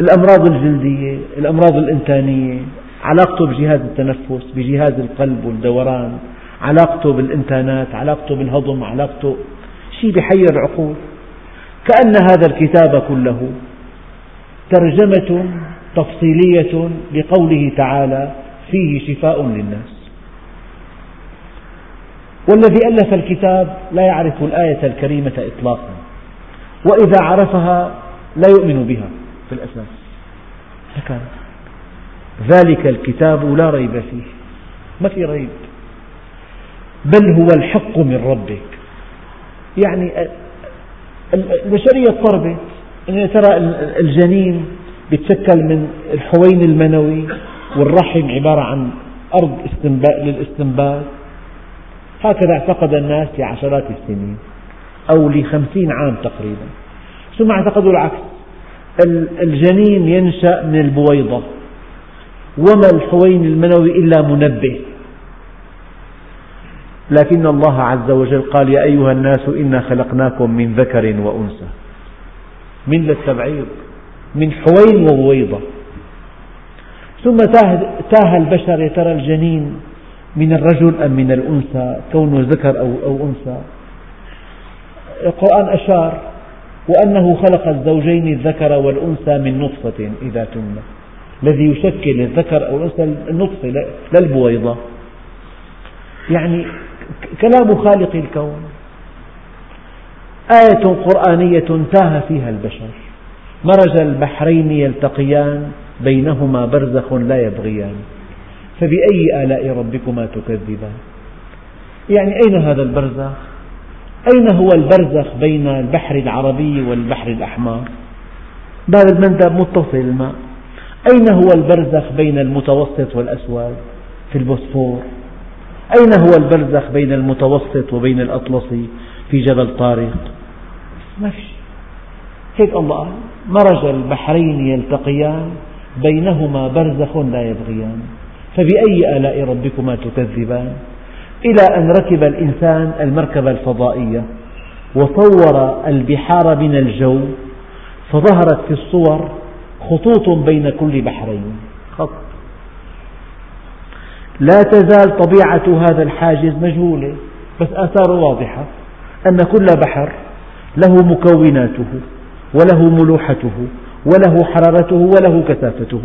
الأمراض الجلدية الأمراض الإنتانية علاقته بجهاز التنفس بجهاز القلب والدوران. علاقته بالإنتانات علاقته بالهضم علاقته شيء بحير العقول. كأن هذا الكتاب كله ترجمة تفصيلية لقوله تعالى فيه شفاء للناس. والذي ألف الكتاب لا يعرف الآية الكريمة إطلاقا وإذا عرفها لا يؤمن بها في الأساس. ذلك الكتاب لا ريب فيه. ما في ريب؟ بل هو الحق من ربك. يعني البشرية اضطربت أن ترى الجنين يتشكل من الحوين المنوي والرحم عبارة عن أرض للاستنبات هكذا اعتقد الناس لعشرات السنين أو لخمسين عام تقريبا. ثم اعتقدوا العكس؟ الجنين ينشأ من البويضة وما الحوين المنوي إلا منبه. لكن الله عز وجل قال يا أيها الناس إنا خلقناكم من ذكر وأنثى من للتبعيض من حوين وبويضة. ثم تاه البشر يا ترى الجنين من الرجل أم من الأنثى؟ كونه ذكر أو, أو أنثى. القرآن أشار وأنه خلق الزوجين الذكر والأنثى من نطفة إذا تمنى. الذي يشكل الذكر أو الأنثى النطفة لا البويضة. يعني كلام خالق الكون. آية قرآنية تاه فيها البشر. مرج البحرين يلتقيان بينهما برزخ لا يبغيان. فبأي آلاء ربكما تكذبان؟ يعني أين هذا البرزخ؟ أين هو البرزخ بين البحر العربي والبحر الأحمر؟ باب المندب متصل الماء. أين هو البرزخ بين المتوسط والأسود؟ في البوسفور. أين هو البرزخ بين المتوسط وبين الأطلسي في جبل طارق؟ ما في هيك الله مرج البحرين يلتقيان بينهما برزخ لا يبغيان. فبأي آلاء ربكما تكذبان؟ إلى أن ركب الإنسان المركبة الفضائية وصور البحار من الجو فظهرت في الصور خطوط بين كل بحرين. خط. لا تزال طبيعة هذا الحاجز مجهولة بس آثاره واضحة أن كل بحر له مكوناته وله ملوحته وله حرارته وله كثافته.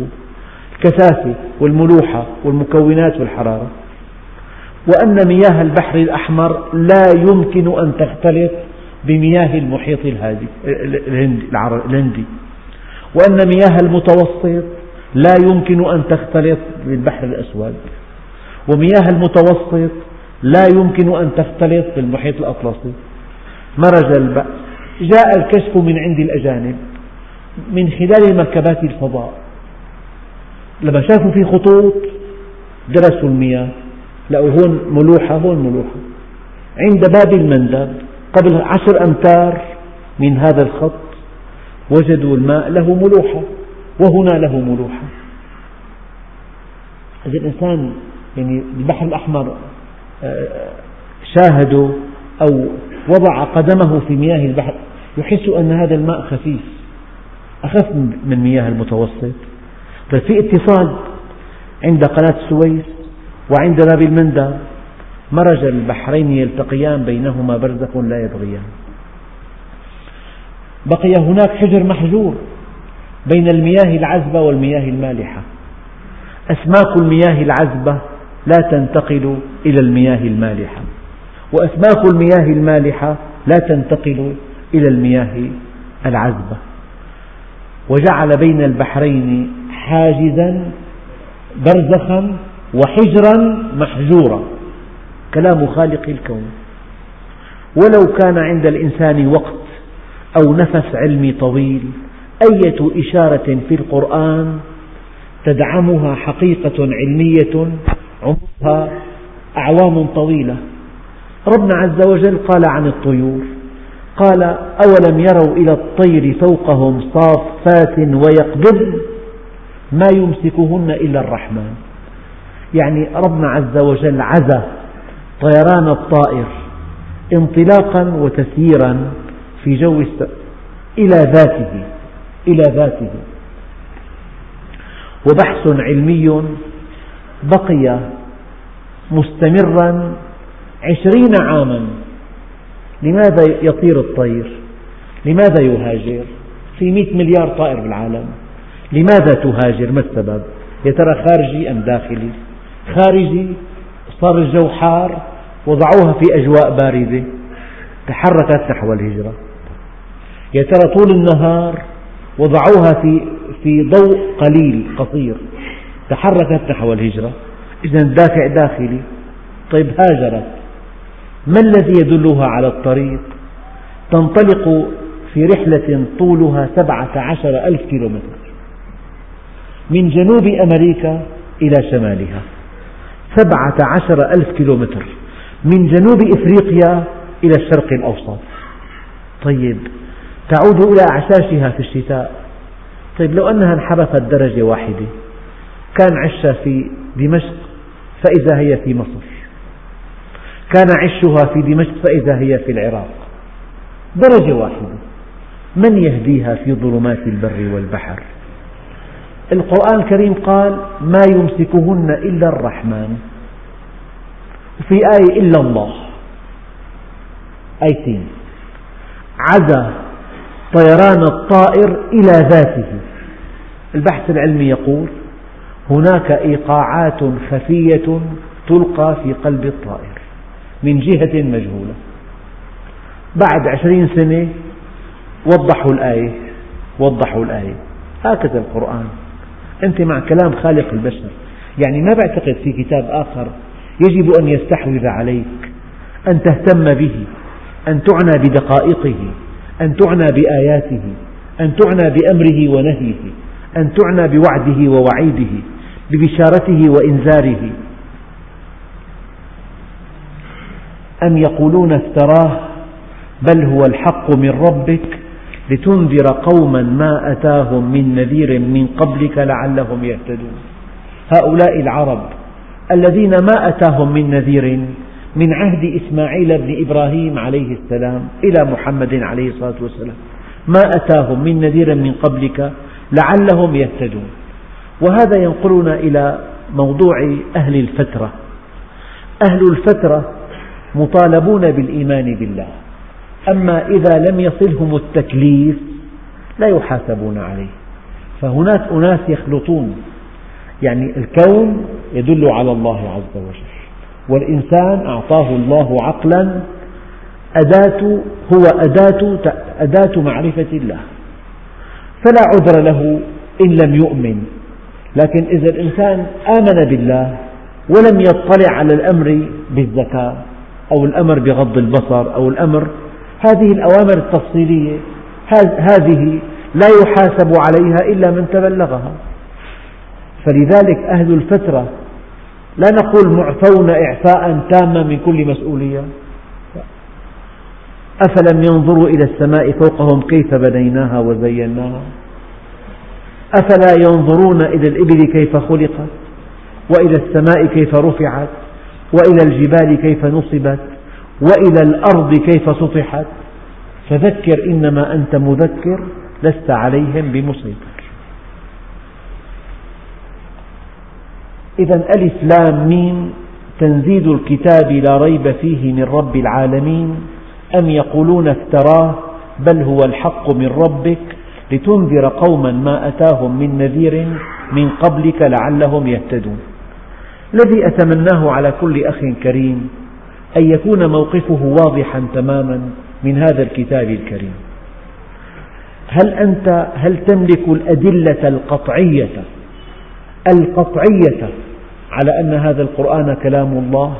الكثافة والملوحة والمكونات والحرارة. وأن مياه البحر الأحمر لا يمكن أن تختلط بمياه المحيط الهادي الهندي وأن مياه المتوسط لا يمكن أن تختلط بالبحر الأسود. ومياه المتوسط لا يمكن أن تختلط بالمحيط الأطلسي. مرج البحر جاء الكشف من عند الأجانب من خلال مركبات الفضاء. لما شافوا في خطوط درسوا المياه. لقوا هون ملوحة هون ملوحة عند باب المندب قبل عشر أمتار من هذا الخط وجدوا الماء له ملوحة وهنا له ملوحة. إذا الإنسان يعني البحر الأحمر آه، شاهدوا أو وضع قدمه في مياه البحر يحس أن هذا الماء خفيف أخف من مياه المتوسط. طيب في اتصال عند قناة السويس وعند باب المندى مرج البحرين يلتقيان بينهما برزخ لا يبغيان. بقي هناك حجر محجور بين المياه العذبة والمياه المالحة. أسماك المياه العذبة لا تنتقل إلى المياه المالحة. وأسماك المياه المالحة لا تنتقل إلى المياه العذبة. وجعل بين البحرين حاجزا برزخا وحجرا محجورا. كلام خالق الكون. ولو كان عند الإنسان وقت أو نفس علمي طويل أية إشارة في القرآن تدعمها حقيقة علمية عمرها أعوام طويلة. ربنا عز وجل قال عن الطيور قال أولم يروا إلى الطير فوقهم صافات ويقبضن ما يمسكهن إلا الرحمن. يعني ربنا عز وجل عزى طيران الطائر انطلاقا وتسييرا في جو إلى ذاته إلى ذاته. وبحث علمي بقي مستمرا عشرين عاما. لماذا يطير الطير؟ لماذا يهاجر؟ في مئة مليار طائر بالعالم. لماذا تهاجر؟ ما السبب؟ يا ترى خارجي أم داخلي؟ خارجي صار الجو حار وضعوها في أجواء باردة تحركت نحو الهجرة. يا ترى طول النهار وضعوها في في ضوء قليل قصير. تحركت نحو الهجرة إذا الدافع داخلي. طيب هاجرت. ما الذي يدلها على الطريق؟ تنطلق في رحلة طولها سبعة عشر ألف كيلومتر. من جنوب أمريكا إلى شمالها. سبعة عشر ألف كيلومتر. من جنوب إفريقيا إلى الشرق الأوسط. طيب تعود إلى أعشاشها في الشتاء. طيب لو أنها انحرفت درجة واحدة كان عشها في دمشق فإذا هي في مصر. كان عشها في دمشق فإذا هي في العراق. درجة واحدة. من يهديها في ظلمات البر والبحر؟ القرآن الكريم قال ما يمسكهن إلا الرحمن وفي آية إلا الله آيتين. عزى طيران الطائر إلى ذاته. البحث العلمي يقول هناك إيقاعات خفية تلقى في قلب الطائر من جهة مجهولة. بعد عشرين سنة وضحوا الآية وضحوا الآية. هكذا القرآن. أنت مع كلام خالق البشر. يعني ما بعتقد في كتاب آخر يجب أن يستحوذ عليك أن تهتم به أن تعنى بدقائقه أن تعنى بآياته أن تعنى بأمره ونهيه أن تعنى بوعده ووعيده. ببشارته وإنذاره. أم يقولون افتراه بل هو الحق من ربك لتنذر قوما ما أتاهم من نذير من قبلك لعلهم يهتدون. هؤلاء العرب الذين ما أتاهم من نذير من عهد إسماعيل بن إبراهيم عليه السلام إلى محمد عليه الصلاة والسلام. ما أتاهم من نذير من قبلك لعلهم يهتدون. وهذا ينقلنا إلى موضوع أهل الفترة. أهل الفترة مطالبون بالإيمان بالله. أما إذا لم يصلهم التكليف لا يحاسبون عليه. فهناك أناس يخلطون. يعني الكون يدل على الله عز وجل. والإنسان أعطاه الله عقلا. أداة هو أداة, أداة معرفة الله. فلا عذر له إن لم يؤمن. لكن إذا الإنسان آمن بالله ولم يطلع على الأمر بالزكاة أو الأمر بغض البصر أو الأمر هذه الأوامر التفصيلية هذه لا يحاسب عليها إلا من تبلغها. فلذلك أهل الفترة لا نقول معفون إعفاء تاما من كل مسؤولية. أفلم ينظروا إلى السماء فوقهم كيف بنيناها وزيناها؟ أفلا ينظرون إلى الإبل كيف خلقت؟ وإلى السماء كيف رفعت؟ وإلى الجبال كيف نصبت؟ وإلى الأرض كيف سطحت؟ فذكر إنما أنت مذكر لست عليهم بمسيطر إذا ألف لام ميم تنزيل الكتاب لا ريب فيه من رب العالمين أم يقولون افتراه بل هو الحق من ربك لتنذر قوما ما أتاهم من نذير من قبلك لعلهم يهتدون. الذي أتمناه على كل أخ كريم أن يكون موقفه واضحا تماما من هذا الكتاب الكريم. هل أنت هل تملك الأدلة القطعية القطعية على أن هذا القرآن كلام الله؟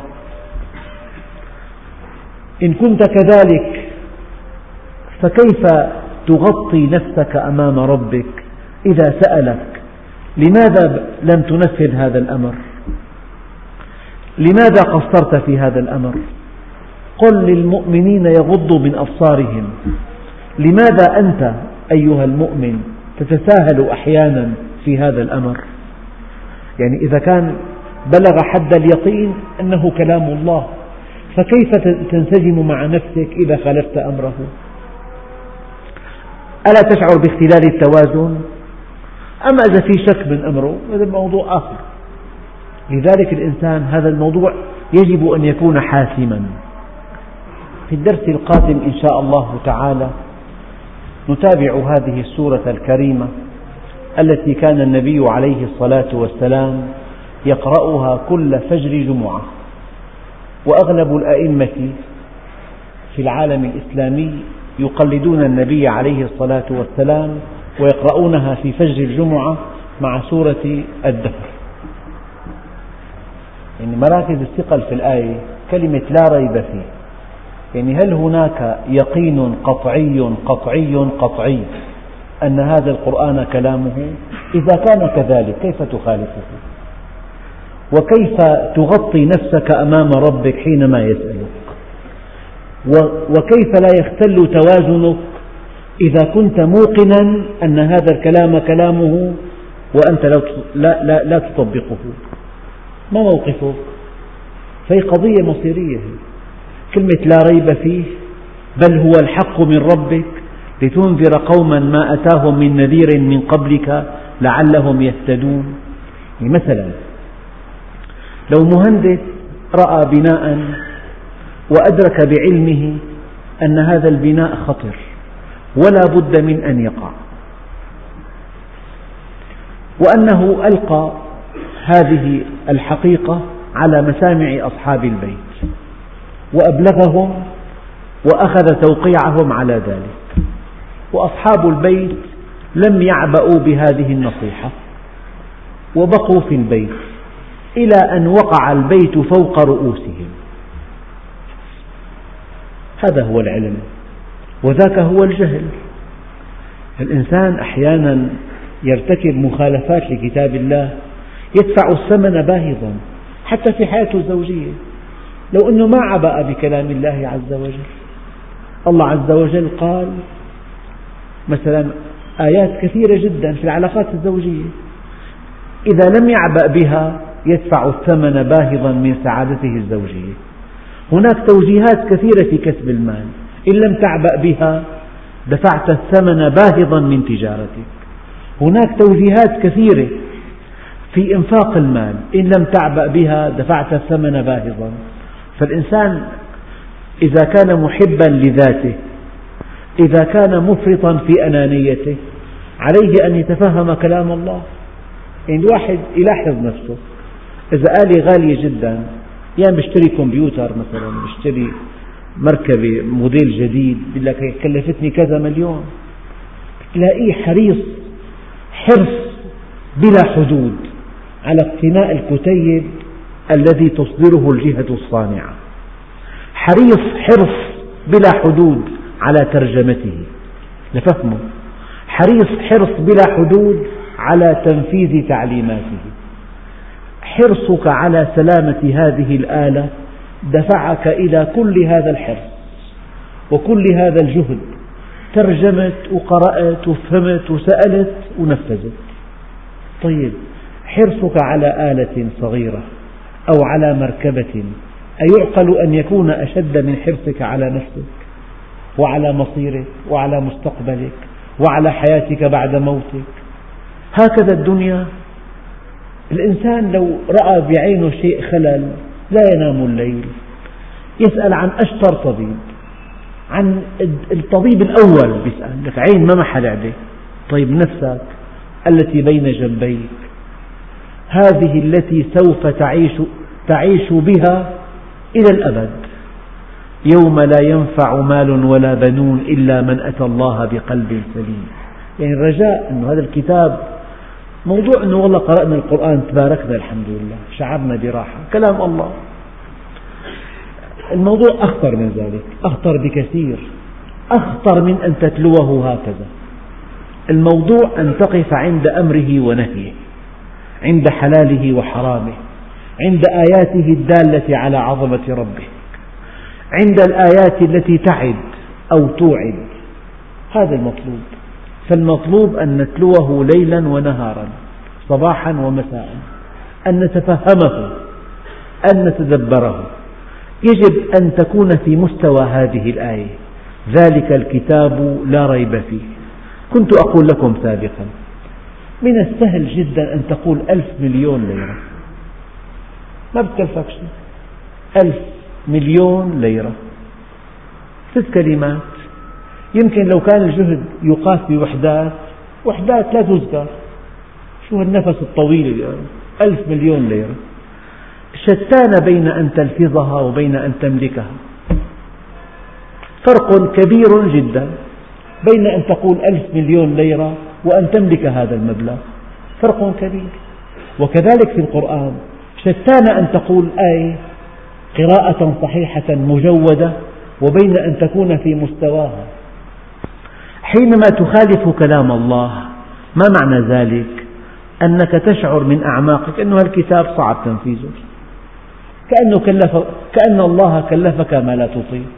إن كنت كذلك فكيف تغطي نفسك أمام ربك إذا سألك لماذا لم تنفذ هذا الأمر؟ لماذا قصرت في هذا الأمر؟ قل للمؤمنين يغضوا من أبصارهم. لماذا أنت أيها المؤمن تتساهل أحيانا في هذا الأمر؟ يعني إذا كان بلغ حد اليقين أنه كلام الله فكيف تنسجم مع نفسك إذا خالفت أمره؟ ألا تشعر باختلال التوازن؟ أما إذا في شك من أمره هذا موضوع آخر. لذلك الإنسان هذا الموضوع يجب أن يكون حاسما. في الدرس القادم إن شاء الله تعالى نتابع هذه السورة الكريمة التي كان النبي عليه الصلاة والسلام يقرأها كل فجر جمعة. وأغلب الأئمة في العالم الإسلامي يقلدون النبي عليه الصلاة والسلام ويقرؤونها في فجر الجمعة مع سورة الدهر. يعني مراكز الثقل في الآية كلمة لا ريب فيه. يعني هل هناك يقين قطعي قطعي قطعي أن هذا القرآن كلامه؟ إذا كان كذلك كيف تخالفه؟ وكيف تغطي نفسك أمام ربك حينما يسألك؟ وكيف لا يختل توازنك إذا كنت موقنا أن هذا الكلام كلامه وأنت لا, لا, لا تطبقه. ما موقفك؟ فهي قضية مصيرية. كلمة لا ريب فيه بل هو الحق من ربك لتنذر قوما ما أتاهم من نذير من قبلك لعلهم يهتدون. يعني مثلا لو مهندس رأى بناء وأدرك بعلمه أن هذا البناء خطر ولا بد من أن يقع. وأنه ألقى هذه الحقيقة على مسامع أصحاب البيت وأبلغهم وأخذ توقيعهم على ذلك. وأصحاب البيت لم يعبأوا بهذه النصيحة وبقوا في البيت إلى أن وقع البيت فوق رؤوسهم. هذا هو العلم وذاك هو الجهل. الإنسان أحيانا يرتكب مخالفات لكتاب الله يدفع الثمن باهظا حتى في حياته الزوجية. لو أنه ما عبأ بكلام الله عز وجل. الله عز وجل قال مثلا آيات كثيرة جدا في العلاقات الزوجية. إذا لم يعبأ بها يدفع الثمن باهظا من سعادته الزوجية. هناك توجيهات كثيرة في كسب المال. إن لم تعبأ بها دفعت الثمن باهظا من تجارتك. هناك توجيهات كثيرة في إنفاق المال. إن لم تعبأ بها دفعت الثمن باهظا. فالإنسان إذا كان محبا لذاته إذا كان مفرطا في أنانيته عليه أن يتفهم كلام الله. يعني الواحد يلاحظ نفسه إذا آلة غالية جدا يعني بشتري كمبيوتر مثلا بشتري مركبة موديل جديد يقول لك كلفتني كذا مليون. تلاقيه حريص حرص بلا حدود على اقتناء الكتيب الذي تصدره الجهة الصانعة. حريص حرص بلا حدود على ترجمته. لفهمه. حريص حرص بلا حدود على تنفيذ تعليماته. حرصك على سلامة هذه الآلة دفعك إلى كل هذا الحرص وكل هذا الجهد ترجمت وقرأت وفهمت وسألت ونفذت. طيب حرصك على آلة صغيرة أو على مركبة أيعقل أن يكون أشد من حرصك على نفسك وعلى مصيرك وعلى مستقبلك وعلى حياتك بعد موتك؟ هكذا الدنيا الإنسان لو رأى بعينه شيء خلل لا ينام الليل. يسأل عن أشطر طبيب عن الطبيب الأول يسأل لك عين ما محل عليه طيب نفسك التي بين جنبيك هذه التي سوف تعيش, تعيش بها إلى الأبد. يوم لا ينفع مال ولا بنون إلا من أتى الله بقلب سليم. يعني الرجاء أن هذا الكتاب موضوع أنه والله قرأنا القرآن تباركنا الحمد لله شعرنا براحة كلام الله. الموضوع أخطر من ذلك أخطر بكثير أخطر من أن تتلوه هكذا. الموضوع أن تقف عند أمره ونهيه عند حلاله وحرامه عند آياته الدالة على عظمة ربه عند الآيات التي تعد أو توعد. هذا المطلوب. فالمطلوب أن نتلوه ليلا ونهارا صباحا ومساء أن نتفهمه أن نتدبره. يجب أن تكون في مستوى هذه الآية. ذلك الكتاب لا ريب فيه. كنت أقول لكم سابقا من السهل جدا أن تقول ألف مليون ليرة. ما بتكلفك شيء ألف مليون ليرة. ست كلمات يمكن لو كان الجهد يقاس بوحدات وحدات لا تذكر. شو هالنفس الطويل يعني ألف مليون ليرة. شتان بين أن تلفظها وبين أن تملكها. فرق كبير جدا بين أن تقول ألف مليون ليرة وأن تملك هذا المبلغ. فرق كبير. وكذلك في القرآن. شتان أن تقول آية قراءة صحيحة مجودة وبين أن تكون في مستواها. حينما تخالف كلام الله ما معنى ذلك؟ أنك تشعر من أعماقك أن الكتاب صعب تنفيذه. كأنه كلف كأن الله كلفك ما لا تطيق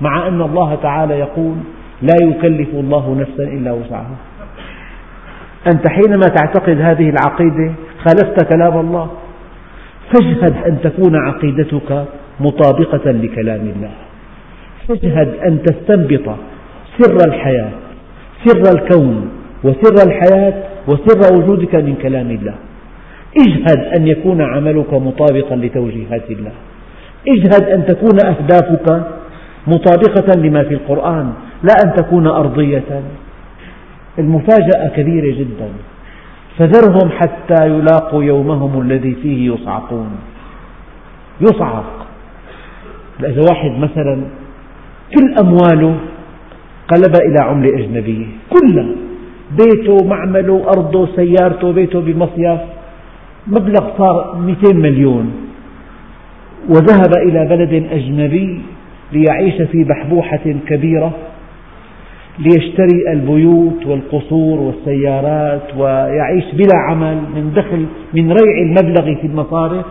مع أن الله تعالى يقول لا يكلف الله نفسا إلا وسعها. أنت حينما تعتقد هذه العقيدة خالفت كلام الله فاجهد أن تكون عقيدتك مطابقة لكلام الله. فاجهد أن تستنبط سر الحياة. سر الكون وسر الحياة وسر وجودك من كلام الله. اجهد أن يكون عملك مطابقا لتوجيهات الله. اجهد أن تكون أهدافك مطابقة لما في القرآن لا أن تكون أرضية. المفاجأة كبيرة جدا. فذرهم حتى يلاقوا يومهم الذي فيه يصعقون. يصعق. إذا واحد مثلا كل أمواله قلبها إلى عملة أجنبية كلها بيته معمله أرضه سيارته بيته بمصيف. مبلغ صار 200 مليون. وذهب إلى بلد أجنبي ليعيش في بحبوحة كبيرة ليشتري البيوت والقصور والسيارات ويعيش بلا عمل من دخل من ريع المبلغ في المصارف.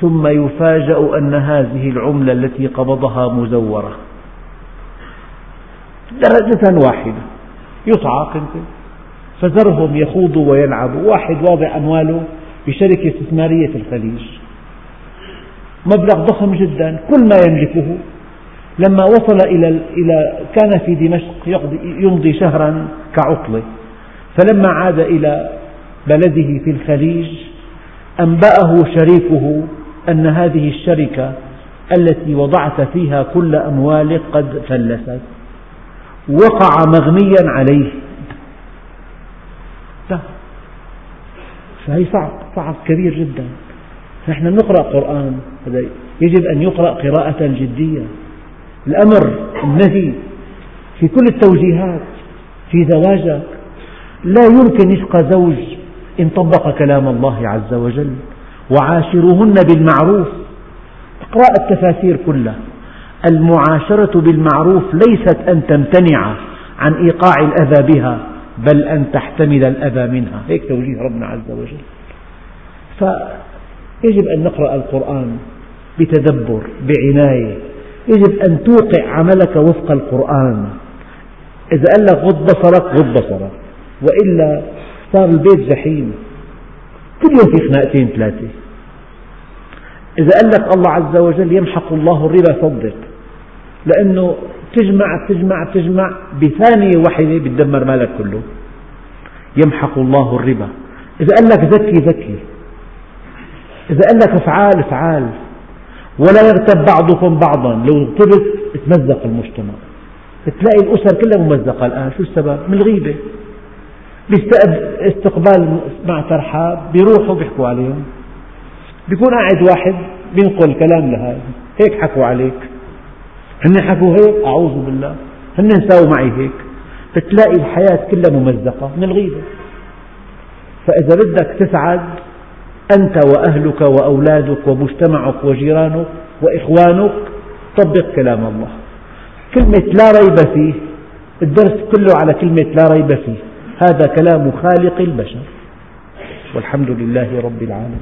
ثم يفاجأ أن هذه العملة التي قبضها مزورة. درجة واحدة. يصعق أنت. فذرهم يخوضوا ويلعبوا واحد واضع أمواله بشركة استثمارية في الخليج. مبلغ ضخم جدا. كل ما يملكه. لما وصل إلى إلى كان في دمشق يمضي شهرا كعطلة. فلما عاد إلى بلده في الخليج أنبأه شريكه أن هذه الشركة التي وضعت فيها كل أموالك قد فلست. وقع مغميا عليه. لا. فهي صعب صعب كبير جدا. نحن نقرأ قرآن يجب أن يقرأ قراءة جدية. الأمر النهي في كل التوجيهات في زواجك. لا يمكن يشقى زوج إن طبق كلام الله عز وجل. وعاشروهن بالمعروف. اقرأ التفاسير كلها. المعاشرة بالمعروف ليست أن تمتنع عن إيقاع الأذى بها بل أن تحتمل الأذى منها. هيك توجيه ربنا عز وجل. فيجب أن نقرأ القرآن بتدبر بعناية. يجب أن توقع عملك وفق القرآن. إذا قال لك غض بصرك غض بصرك. وإلا صار البيت جحيم كل يوم في خناقتين ثلاثة. إذا قال لك الله عز وجل يمحق الله الربا صدق. لأنه تجمع تجمع تجمع بثانية واحدة بتدمر مالك كله. يمحق الله الربا. إذا قال لك زكي زكي إذا قال لك افعال افعال. ولا يغتب بعضكم بعضا. لو اغتبت تمزق المجتمع. تلاقي الأسر كلها ممزقة الآن. شو السبب؟ من الغيبة. باستقبال مع ترحاب بيروحوا بيحكوا عليهم. بيكون قاعد واحد بينقل كلام لهذا. هيك حكوا عليك. هن حكوا هيك أعوذ بالله. هن ساووا معي هيك. بتلاقي الحياة كلها ممزقة من الغيبة. فإذا بدك تسعد أنت وأهلك وأولادك ومجتمعك وجيرانك وإخوانك طبق كلام الله. كلمة لا ريب فيه الدرس كله على كلمة لا ريب فيه. هذا كلام خالق البشر. والحمد لله رب العالمين.